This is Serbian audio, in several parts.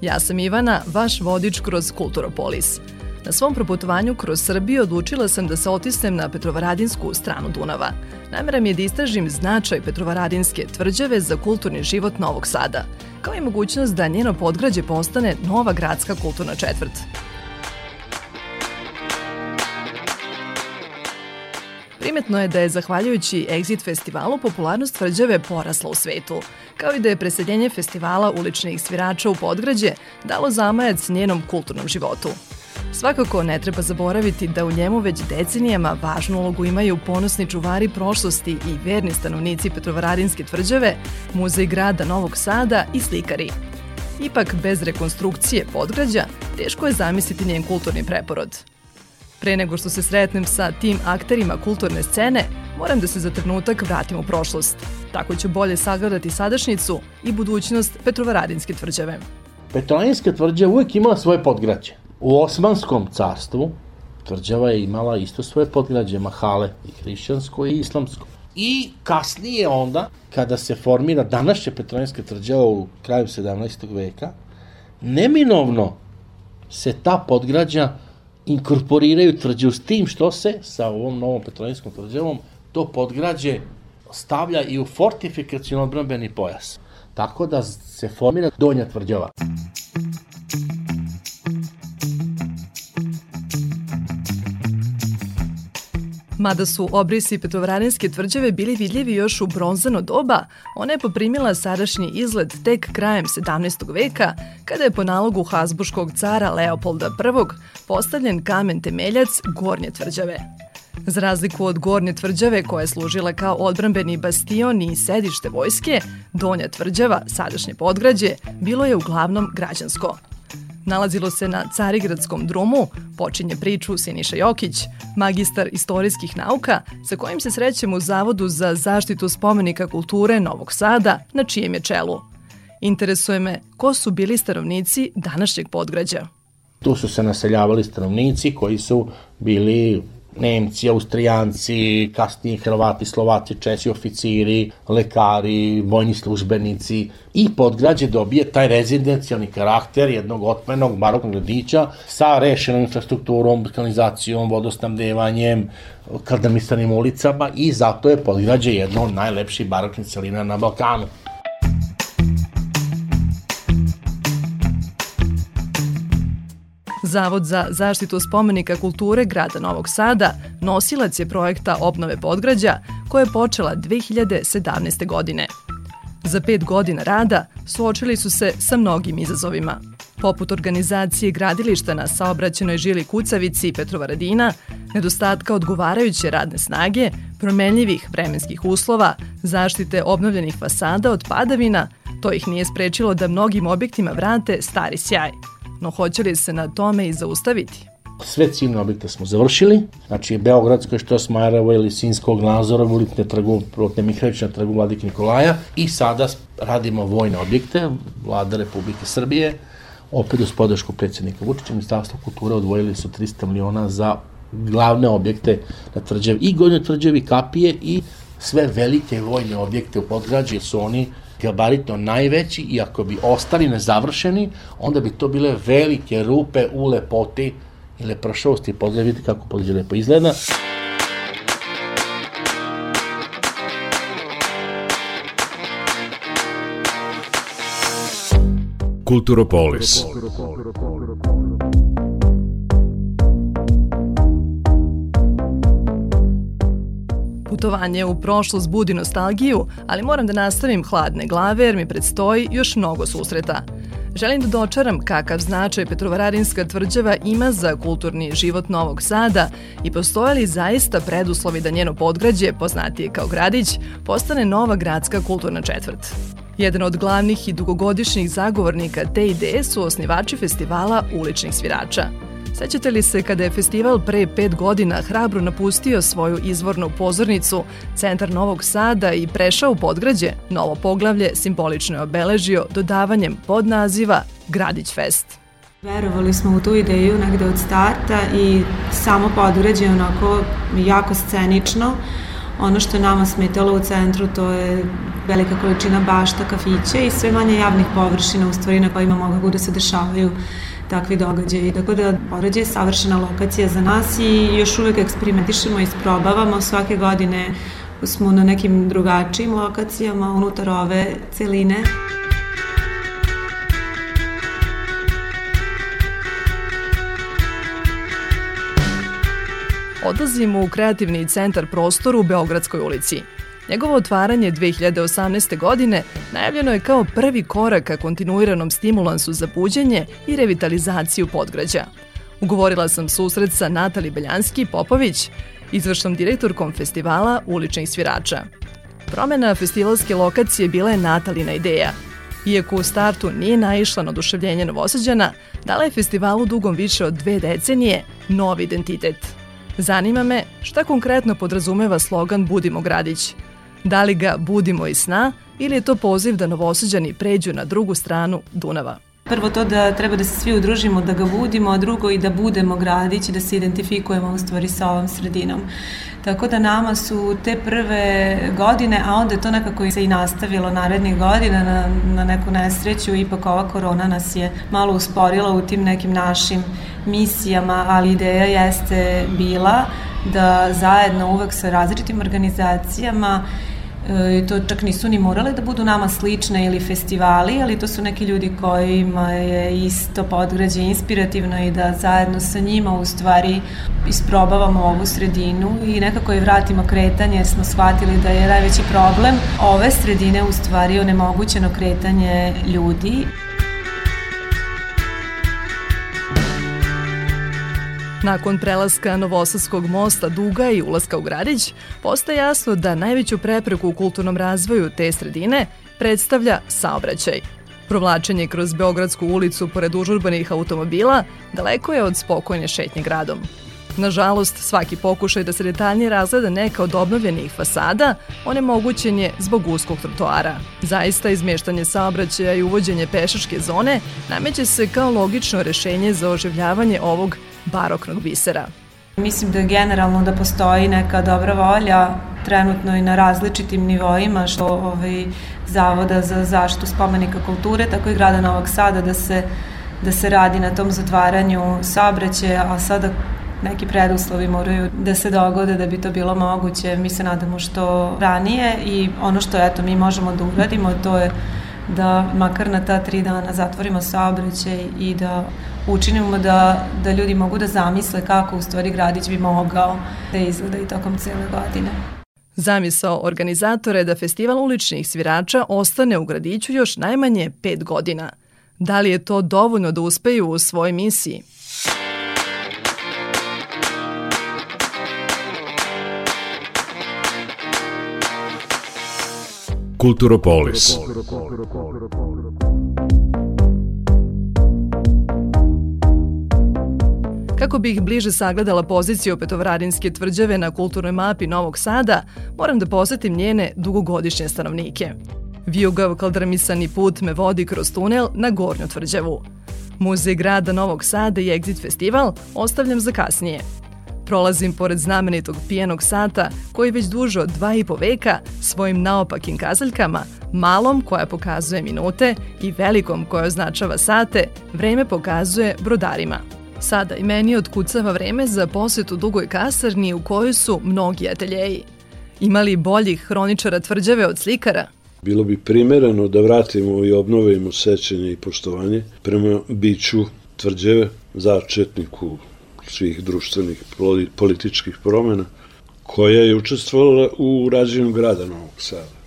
Ja sam Ivana, vaš vodič kroz Kulturopolis. Na svom proputovanju kroz Srbiju odlučila sam da se otisnem na Petrovaradinsku stranu Dunava. Namera mi je da istražim značaj Petrovaradinske tvrđave za kulturni život Novog Sada, kao i mogućnost da njeno podgrađe postane nova gradska kulturna četvrt. Primetno je da je zahvaljujući Exit festivalu popularnost tvrđave porasla u svetu, kao i da je preseljenje festivala uličnih svirača u Podgrađe dalo zamajac njenom kulturnom životu. Svakako ne treba zaboraviti da u njemu već decenijama važnu ulogu imaju ponosni čuvari prošlosti i verni stanovnici Petrovaradinske tvrđave, muzej grada Novog Sada i slikari. Ipak, bez rekonstrukcije podgrađa, teško je zamisliti njen kulturni preporod. Pre nego što se sretnem sa tim akterima kulturne scene, moram da se za trenutak vratim u prošlost. Tako ću bolje sagledati sadašnjicu i budućnost Petrovaradinske tvrđave. Petrovaradinska tvrđava uvek imala svoje podgrađe. U Osmanskom carstvu tvrđava je imala isto svoje podgrađe, mahale, i hrišćansko i islamsko. I kasnije onda, kada se formira današnja Petrovaradinska tvrđava u kraju 17. veka, neminovno se ta podgrađa inkorporiraju tvrđavu s tim što se sa ovom novom petrolinskom tvrđavom to podgrađe stavlja i u fortifikacijon odbranbeni pojas. Tako da se formira donja tvrđava. Mada su obrisi Petrovaradinske tvrđave bili vidljivi još u bronzano doba, ona je poprimila sadašnji izgled tek krajem 17. veka, kada je po nalogu Hazbuškog cara Leopolda I postavljen kamen temeljac Gornje tvrđave. Za razliku od Gornje tvrđave koja je služila kao odbrambeni bastion i sedište vojske, Donja tvrđava, sadašnje podgrađe, bilo je uglavnom građansko. Nalazilo se na Carigradskom drumu, počinje priču Siniša Jokić, magistar istorijskih nauka, sa kojim se srećemo u Zavodu za zaštitu spomenika kulture Novog Sada, na čijem je čelu. Interesuje me ko su bili stanovnici današnjeg podgrađa. Tu su se naseljavali stanovnici koji su bili Nemci, Austrijanci, kasnije Hrvati, Slovaci, Česi, oficiri, lekari, vojni službenici i podgrađe dobije taj rezidencijalni karakter jednog otmenog baroknog gradića sa rešenom infrastrukturom, kanalizacijom, vodosnabdevanjem, kardamistanim ulicama i zato je podgrađe jedno od najlepših baroknih celina na Balkanu. Zavod za zaštitu spomenika kulture grada Novog Sada nosilac je projekta obnove podgrađa koja je počela 2017. godine. Za pet godina rada suočili su se sa mnogim izazovima, poput organizacije gradilišta na saobraćenoj žili Kucavici i Petrovaradina, nedostatka odgovarajuće radne snage, promenljivih vremenskih uslova, zaštite obnovljenih fasada od padavina, to ih nije sprečilo da mnogim objektima vrate stari sjaj – no hoće li se na tome i zaustaviti? Sve ciljne objekte smo završili, znači Beogradsko, što Smajerovo ili Sinskog Nazora, Vulitne trgu, Protne Mihajlića, trgu Vladik Nikolaja. I sada radimo vojne objekte, vlada Republike Srbije, opet uz podršku predsjednika Vučića, Ministarstvo kulture odvojili su 300 miliona za glavne objekte na tvrđavi, i gornje tvrđavi, kapije i sve velike vojne objekte u podgrađe su oni gabaritno najveći i ako bi ostali nezavršeni, onda bi to bile velike rupe u lepoti i leprošosti. Pogledajte kako podleđe lepo izgleda. Kulturopolis. Putovanje u prošlost budi nostalgiju, ali moram da nastavim hladne glave jer mi predstoji još mnogo susreta. Želim da dočaram kakav značaj Petrovaradinska tvrđava ima za kulturni život Novog Sada i postoje li zaista preduslovi da njeno podgrađe, poznatije kao gradić, postane nova gradska kulturna četvrt. Jedan od glavnih i dugogodišnjih zagovornika te ideje su osnivači festivala uličnih svirača. Sećate li se kada je festival pre pet godina hrabro napustio svoju izvornu pozornicu, centar Novog Sada i prešao u podgrađe, novo poglavlje simbolično je obeležio dodavanjem podnaziva Gradić Fest. Verovali smo u tu ideju negde od starta i samo podgrađe onako jako scenično, Ono što je nama smetalo u centru to je velika količina bašta, kafića i sve manje javnih površina u stvari na kojima mogu da se dešavaju takvi događaji. Tako da Poređe je savršena lokacija za nas i još uvek eksperimentišemo i isprobavamo. Svake godine smo na nekim drugačijim lokacijama unutar ove celine. odlazimo u kreativni centar prostor u Beogradskoj ulici. Njegovo otvaranje 2018. godine najavljeno je kao prvi korak ka kontinuiranom stimulansu za buđenje i revitalizaciju podgrađa. Ugovorila sam susret sa Natali Beljanski Popović, izvršnom direktorkom festivala uličnih svirača. Promena festivalske lokacije bila je Natalina ideja. Iako u startu nije naišla na oduševljenje Novosađana, dala je festivalu dugom više od dve decenije novi identitet – Zanima me šta konkretno podrazumeva slogan Budimo gradić. Da li ga budimo iz sna ili je to poziv da novosuđani pređu na drugu stranu Dunava? Prvo to da treba da se svi udružimo, da ga budimo, a drugo i da budemo gradić, da se identifikujemo u stvari sa ovom sredinom. Tako da nama su te prve godine, a onda to nekako se i nastavilo narednih godina na, na neku nesreću, ipak ova korona nas je malo usporila u tim nekim našim misijama, ali ideja jeste bila da zajedno uvek sa različitim organizacijama E, to čak nisu ni morale da budu nama slične ili festivali, ali to su neki ljudi kojima je isto podgrađe inspirativno i da zajedno sa njima u stvari isprobavamo ovu sredinu i nekako je vratimo kretanje jer smo shvatili da je najveći problem ove sredine u stvari onemogućeno kretanje ljudi. Nakon prelaska Novosadskog mosta Duga i ulaska u Gradić, postaje jasno da najveću prepreku u kulturnom razvoju te sredine predstavlja saobraćaj. Provlačenje kroz Beogradsku ulicu pored užurbanih automobila daleko je od spokojne šetnje gradom. Nažalost, svaki pokušaj da se detaljnije razgleda neka od obnovljenih fasada onemogućen je zbog uskog trotoara. Zaista, izmeštanje saobraćaja i uvođenje pešačke zone nameće se kao logično rešenje za oživljavanje ovog baroknog bisera. Mislim da generalno da postoji neka dobra volja trenutno i na različitim nivoima što ovaj Zavoda za zaštitu spomenika kulture, tako i grada Novog Sada da se da se radi na tom zatvaranju saobraćaja, a sada neki preduslovi moraju da se dogode da bi to bilo moguće. Mi se nadamo što ranije i ono što eto mi možemo da uradimo to je da makar na ta tri dana zatvorimo saobraćaj i da učinimo da, da ljudi mogu da zamisle kako u stvari gradić bi mogao da izgleda i tokom cele godine. Zamisao organizatora je da festival uličnih svirača ostane u gradiću još najmanje pet godina. Da li je to dovoljno da uspeju u svojoj misiji? Kulturopolis. Kako bih bliže sagledala poziciju Petovradinske tvrđave na kulturnoj mapi Novog Sada, moram da posetim njene dugogodišnje stanovnike. Vijugav kaldramisani put me vodi kroz tunel na Gornju tvrđavu. Muzej grada Novog Sada i Exit Festival ostavljam za kasnije – Prolazim pored znamenitog pijenog sata koji već duže od dva i po veka svojim naopakim kazaljkama, malom koja pokazuje minute i velikom koja označava sate, vreme pokazuje brodarima. Sada i meni odkucava vreme za posetu dugoj kasarni u kojoj su mnogi ateljeji. Ima li boljih hroničara tvrđave od slikara? Bilo bi primereno da vratimo i obnovimo sećanje i poštovanje prema biću tvrđave, začetniku svih društvenih političkih promena, koja je učestvovala u rađenju grada Novog Sada.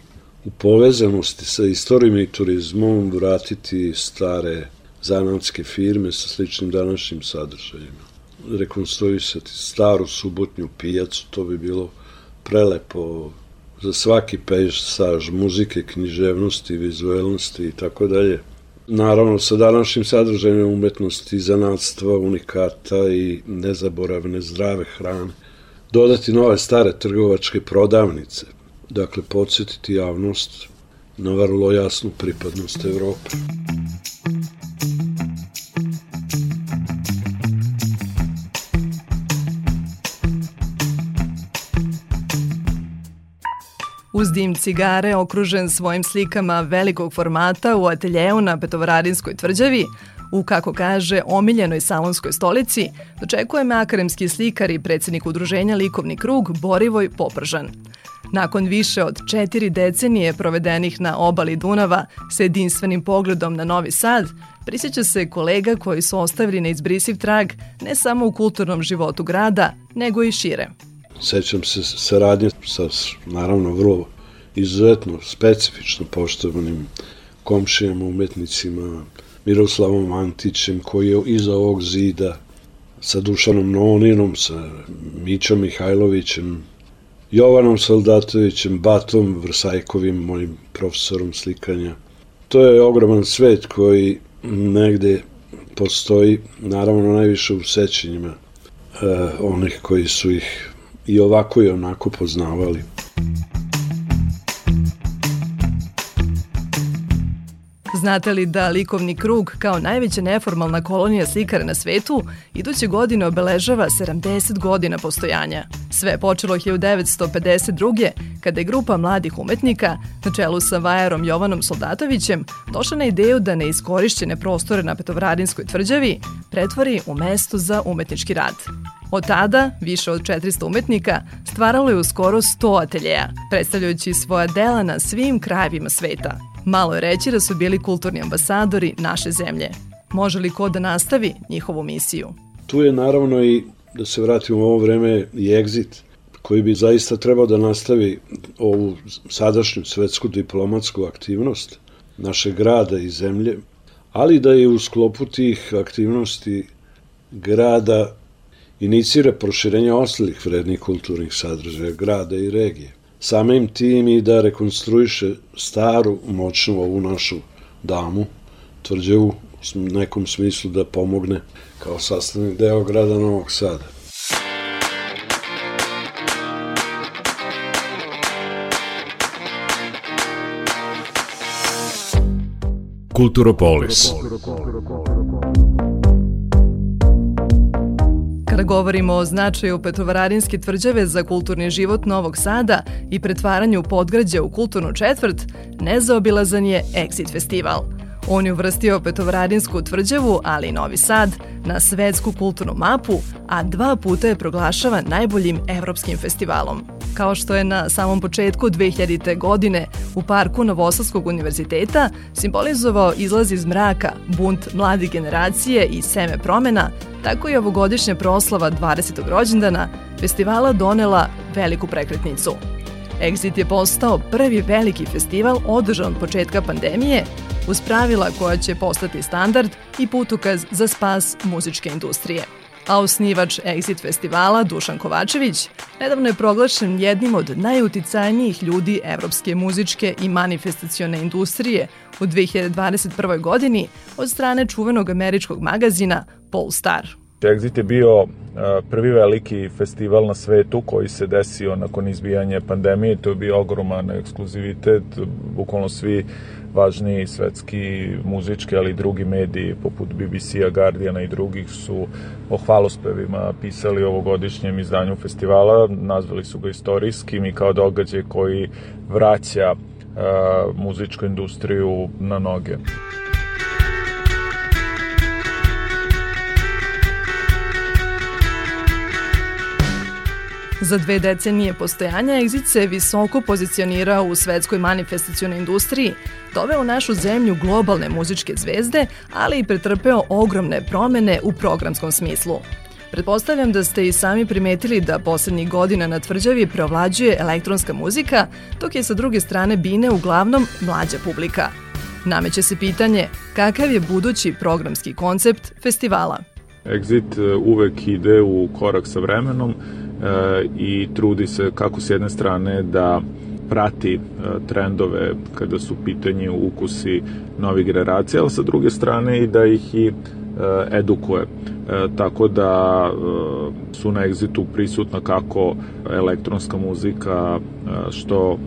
U povezanosti sa istorijom i turizmom vratiti stare zanatske firme sa sličnim današnjim sadržajima. Rekonstruisati staru subotnju pijacu, to bi bilo prelepo za svaki pejsaž muzike, književnosti, vizuelnosti i tako dalje. Naravno, sa današnjim sadržajem umetnosti, zanatstva, unikata i nezaboravne zdrave hrane, dodati nove stare trgovačke prodavnice, dakle, podsjetiti javnost na vrlo jasnu pripadnost Evrope. Uz dim cigare, okružen svojim slikama velikog formata u ateljeu na Petovaradinskoj tvrđavi, u, kako kaže, omiljenoj salonskoj stolici, dočekuje me akademski slikar i predsednik udruženja Likovni krug Borivoj Popržan. Nakon više od četiri decenije provedenih na obali Dunava sa jedinstvenim pogledom na Novi Sad, prisjeća se kolega koji su ostavili neizbrisiv trag ne samo u kulturnom životu grada, nego i šire. Sećam se saradnje sa, naravno, vrlo izuzetno, specifično poštovanim komšijama, umetnicima, Miroslavom Antićem, koji je iza ovog zida, sa Dušanom Noninom, sa Mićom Mihajlovićem, Jovanom Soldatovićem, Batom Vrsajkovim, mojim profesorom slikanja. To je ogroman svet koji negde postoji, naravno najviše u sećanjima eh, onih koji su ih i ovako i onako poznavali. Znate li da likovni krug kao najveća neformalna kolonija slikara na svetu iduće godine obeležava 70 godina postojanja? Sve počelo 1952. kada je grupa mladih umetnika na čelu sa vajarom Jovanom Soldatovićem došla na ideju da neiskorišćene prostore na Petovradinskoj tvrđavi pretvori u mesto za umetnički rad. Od tada, više od 400 umetnika stvaralo je u skoro 100 ateljeja, predstavljajući svoja dela na svim krajevima sveta. Malo je reći da su bili kulturni ambasadori naše zemlje. Može li ko da nastavi njihovu misiju? Tu je naravno i, da se vratimo u ovo vreme, i Exit, koji bi zaista trebao da nastavi ovu sadašnju svetsku diplomatsku aktivnost našeg grada i zemlje, ali da je u sklopu tih aktivnosti grada inicira proširenje ostalih vrednih kulturnih sadržaja grada i regije. Samim tim i da rekonstruiše staru, moćnu ovu našu damu, tvrđevu, u nekom smislu da pomogne kao sastavni deo grada Novog Sada. Kulturopolis. Kulturopolis. Govorimo o značaju Petrovaradinske tvrđave za kulturni život Novog Sada i pretvaranju podgrađa u kulturnu četvrt, nezaobilazan je Exit festival – On je uvrstio Petrovaradinsku tvrđavu, ali i Novi Sad, na svetsku kulturnu mapu, a dva puta je proglašava najboljim evropskim festivalom. Kao što je na samom početku 2000. godine u parku Novosadskog univerziteta simbolizovao izlaz iz mraka, bunt mlade generacije i seme promena, tako i ovogodišnja proslava 20. rođendana festivala donela veliku prekretnicu. Exit je postao prvi veliki festival održan od početka pandemije uz pravila koja će postati standard i putukaz za spas muzičke industrije. A osnivač Exit festivala Dušan Kovačević nedavno je proglašen jednim od najuticajnijih ljudi evropske muzičke i manifestacione industrije u 2021. godini od strane čuvenog američkog magazina Polestar. Exit je bio prvi veliki festival na svetu koji se desio nakon izbijanja pandemije. To je bio ogroman ekskluzivitet. Bukvalno svi važniji svetski muzički, ali i drugi mediji poput BBC-a, Guardiana i drugih su o hvalospevima pisali ovogodišnjem izdanju festivala, nazvali su ga istorijskim i kao događaj koji vraća uh, muzičku industriju na noge. Za dve decenije postojanja Exit se visoko pozicionirao u svetskoj manifestacijonoj industriji, doveo našu zemlju globalne muzičke zvezde, ali i pretrpeo ogromne promene u programskom smislu. Pretpostavljam da ste i sami primetili da poslednjih godina na tvrđavi preovlađuje elektronska muzika, dok je sa druge strane bine uglavnom mlađa publika. Nameće se pitanje kakav je budući programski koncept festivala. Exit e, uvek ide u korak sa vremenom, i trudi se kako s jedne strane da prati trendove kada su pitanji ukusi novih generacija, ali sa druge strane i da ih i edukuje. Tako da su na Exitu prisutna kako elektronska muzika, što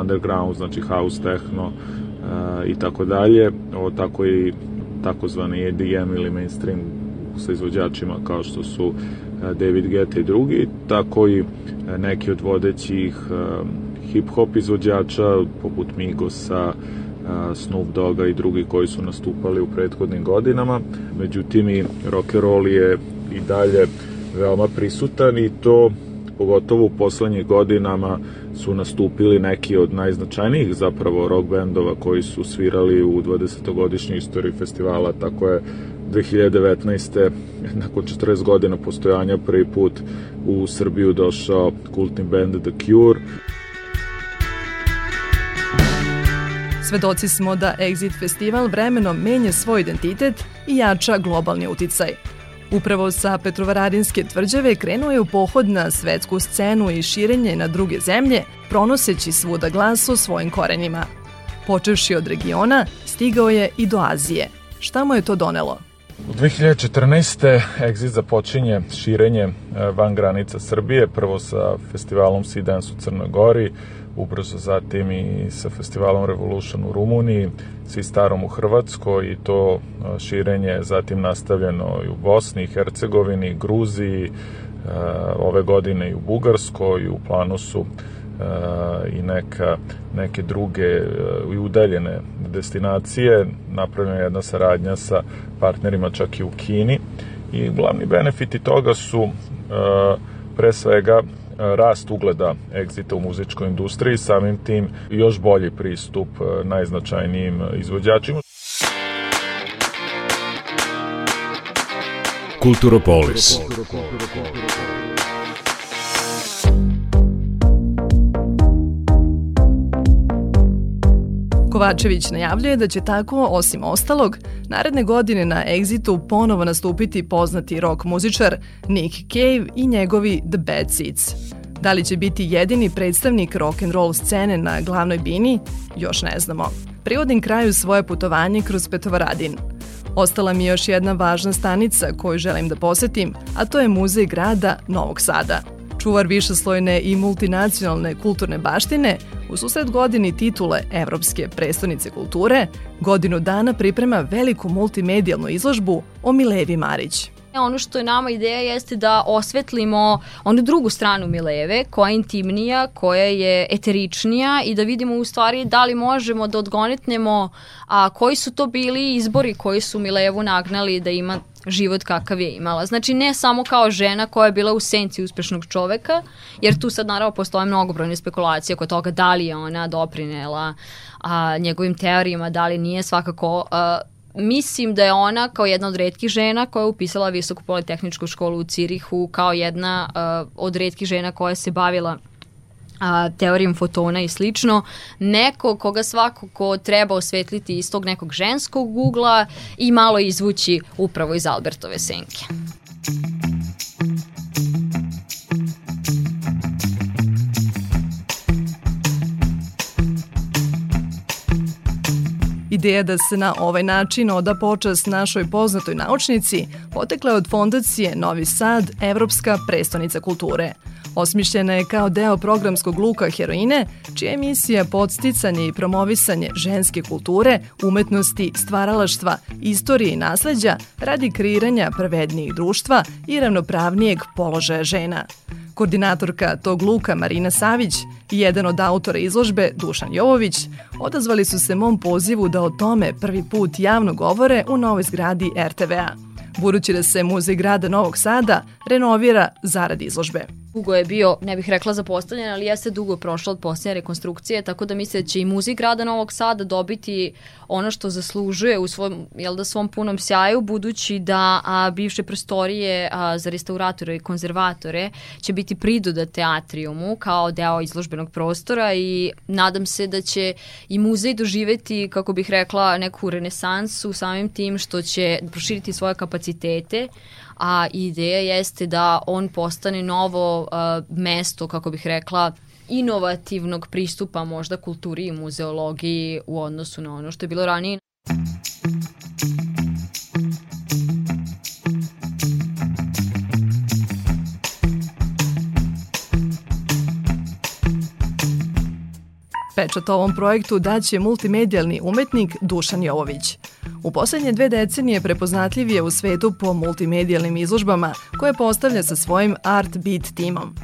underground, znači house, techno i tako dalje, tako i takozvani EDM ili mainstream sa izvođačima kao što su David Guetta i drugi, tako i neki od vodećih hip-hop izvođača poput Migosa, Snoop Dogga i drugi koji su nastupali u prethodnim godinama. Međutim i rock and roll je i dalje veoma prisutan i to pogotovo u poslednjih godinama su nastupili neki od najznačajnijih zapravo rock bendova koji su svirali u 20-godišnjoj istoriji festivala, tako je 2019. nakon 40 godina postojanja prvi put u Srbiju došao kultni band The Cure. Svedoci smo da Exit Festival vremenom menja svoj identitet i jača globalni uticaj. Upravo sa Petrovaradinske tvrđave krenuo je u pohod na svetsku scenu i širenje na druge zemlje, pronoseći svuda glas o svojim korenjima. Počevši od regiona, stigao je i do Azije. Šta mu je to donelo? U 2014. Exit započinje širenje e, van granica Srbije, prvo sa festivalom Sea Dance u Crnoj Gori, ubrzo zatim i sa festivalom Revolution u Rumuniji, svi starom u Hrvatskoj i to e, širenje zatim nastavljeno i u Bosni Hercegovini, Gruziji, e, ove godine i u Bugarskoj u planu su i neka, neke druge i udaljene destinacije. Napravljena je jedna saradnja sa partnerima čak i u Kini i glavni benefiti toga su pre svega rast ugleda Exita u muzičkoj industriji, samim tim još bolji pristup najznačajnijim izvođačima. Kulturopolis. Kovačević najavljuje da će tako, osim ostalog, naredne godine na Exitu ponovo nastupiti poznati rock muzičar Nick Cave i njegovi The Bad Seeds. Da li će biti jedini predstavnik rock and roll scene na glavnoj bini, još ne znamo. Privodim kraju svoje putovanje kroz Petovaradin. Ostala mi je još jedna važna stanica koju želim da posetim, a to je muzej grada Novog Sada – čuvar višeslojne i multinacionalne kulturne baštine, u susret godini titule Evropske prestonice kulture, godinu dana priprema veliku multimedijalnu izložbu o Milevi Marić. Ono što je nama ideja jeste da osvetlimo onu drugu stranu Mileve, koja je intimnija, koja je eteričnija i da vidimo u stvari da li možemo da odgonetnemo a, koji su to bili izbori koji su Milevu nagnali da ima život kakav je imala. Znači ne samo kao žena koja je bila u senci uspešnog čoveka, jer tu sad naravno postoje mnogobrojne spekulacije oko toga da li je ona doprinela a, njegovim teorijama, da li nije svakako a, mislim da je ona kao jedna od redkih žena koja je upisala visoku politehničku školu u Cirihu, kao jedna uh, od redkih žena koja se bavila a, teorijom fotona i slično, neko koga svako ko treba osvetliti iz tog nekog ženskog ugla i malo izvući upravo iz Albertove senke. Ideja da se na ovaj način oda počast našoj poznatoj naučnici potekla je od fondacije Novi Sad, Evropska prestonica kulture – Osmišljena je kao deo programskog luka heroine, čija je misija podsticanje i promovisanje ženske kulture, umetnosti, stvaralaštva, istorije i nasleđa radi kreiranja pravednijeg društva i ravnopravnijeg položaja žena. Koordinatorka tog luka Marina Savić i jedan od autora izložbe Dušan Jovović odazvali su se mom pozivu da o tome prvi put javno govore u novoj zgradi RTV-a. Budući da se Muzej grada Novog Sada renovira zarad izložbe dugo je bio, ne bih rekla zapostavljen, ali jeste dugo prošlo od posljednje rekonstrukcije, tako da misle da će i muzik grada Novog Sada dobiti ono što zaslužuje u svom, jel da, svom punom sjaju, budući da a, bivše prostorije a, za restauratore i konzervatore će biti pridodate atriumu kao deo izložbenog prostora i nadam se da će i muzej doživeti, kako bih rekla, neku renesansu samim tim što će proširiti svoje kapacitete, a ideja jeste da on postane novo uh, mesto, kako bih rekla, inovativnog pristupa možda kulturi i muzeologiji u odnosu na ono što je bilo ranije. Pečat ovom projektu daće multimedijalni umetnik Dušan Jovović. U poslednje dve decenije prepoznatljiv je u svetu po multimedijalnim izložbama koje postavlja sa svojim Art Beat timom.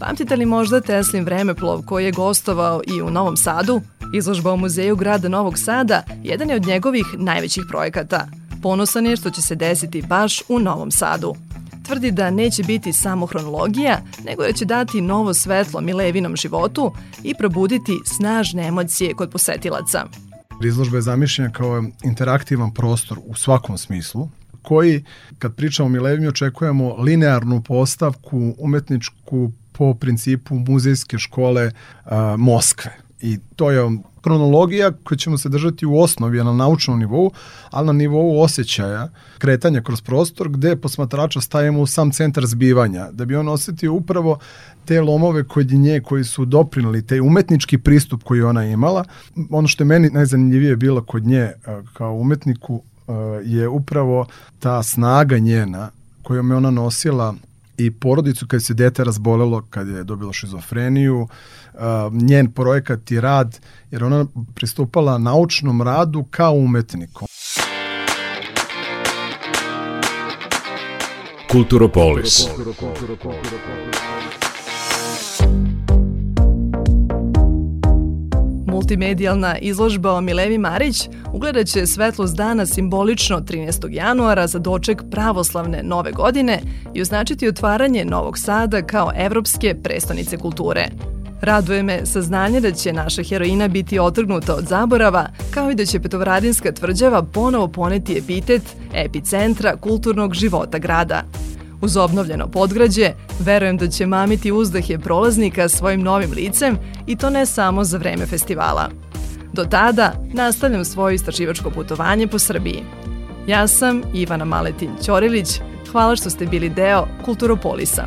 Pamtite li možda Teslin vremeplov koji je gostovao i u Novom Sadu? Izložba u Muzeju grada Novog Sada jedan je od njegovih najvećih projekata. Ponosan je što će se desiti baš u Novom Sadu tvrdi da neće biti samo hronologija, nego da će dati novo svetlo Milevinom životu i probuditi snažne emocije kod posetilaca. Izložba je zamišljena kao interaktivan prostor u svakom smislu, koji, kad pričamo o Milevimi, očekujemo linearnu postavku umetničku po principu muzejske škole a, Moskve. I to je kronologija koju ćemo se držati u osnovi na naučnom nivou, ali na nivou osjećaja, kretanja kroz prostor, gde posmatrača stavimo u sam centar zbivanja, da bi on osetio upravo te lomove kod nje koji su doprinali, te umetnički pristup koji ona imala. Ono što je meni najzanimljivije bilo kod nje kao umetniku je upravo ta snaga njena kojom je ona nosila i porodicu kad se dete razbolelo, kad je dobilo šizofreniju, njen projekat i rad, jer ona pristupala naučnom radu kao umetnikom. Kulturopolis. Multimedijalna izložba o Milevi Marić ugledat će svetlost dana simbolično 13. januara za doček pravoslavne nove godine i označiti otvaranje Novog Sada kao evropske prestonice kulture. Raduje me saznanje da će naša heroina biti otrgnuta od zaborava, kao i da će Petovradinska tvrđava ponovo poneti epitet epicentra kulturnog života grada. Uz obnovljeno podgrađe, verujem da će mamiti uzdahe prolaznika svojim novim licem i to ne samo za vreme festivala. Do tada nastavljam svoje istraživačko putovanje po Srbiji. Ja sam Ivana Maletin Ćorilić, hvala što ste bili deo Kulturopolisa.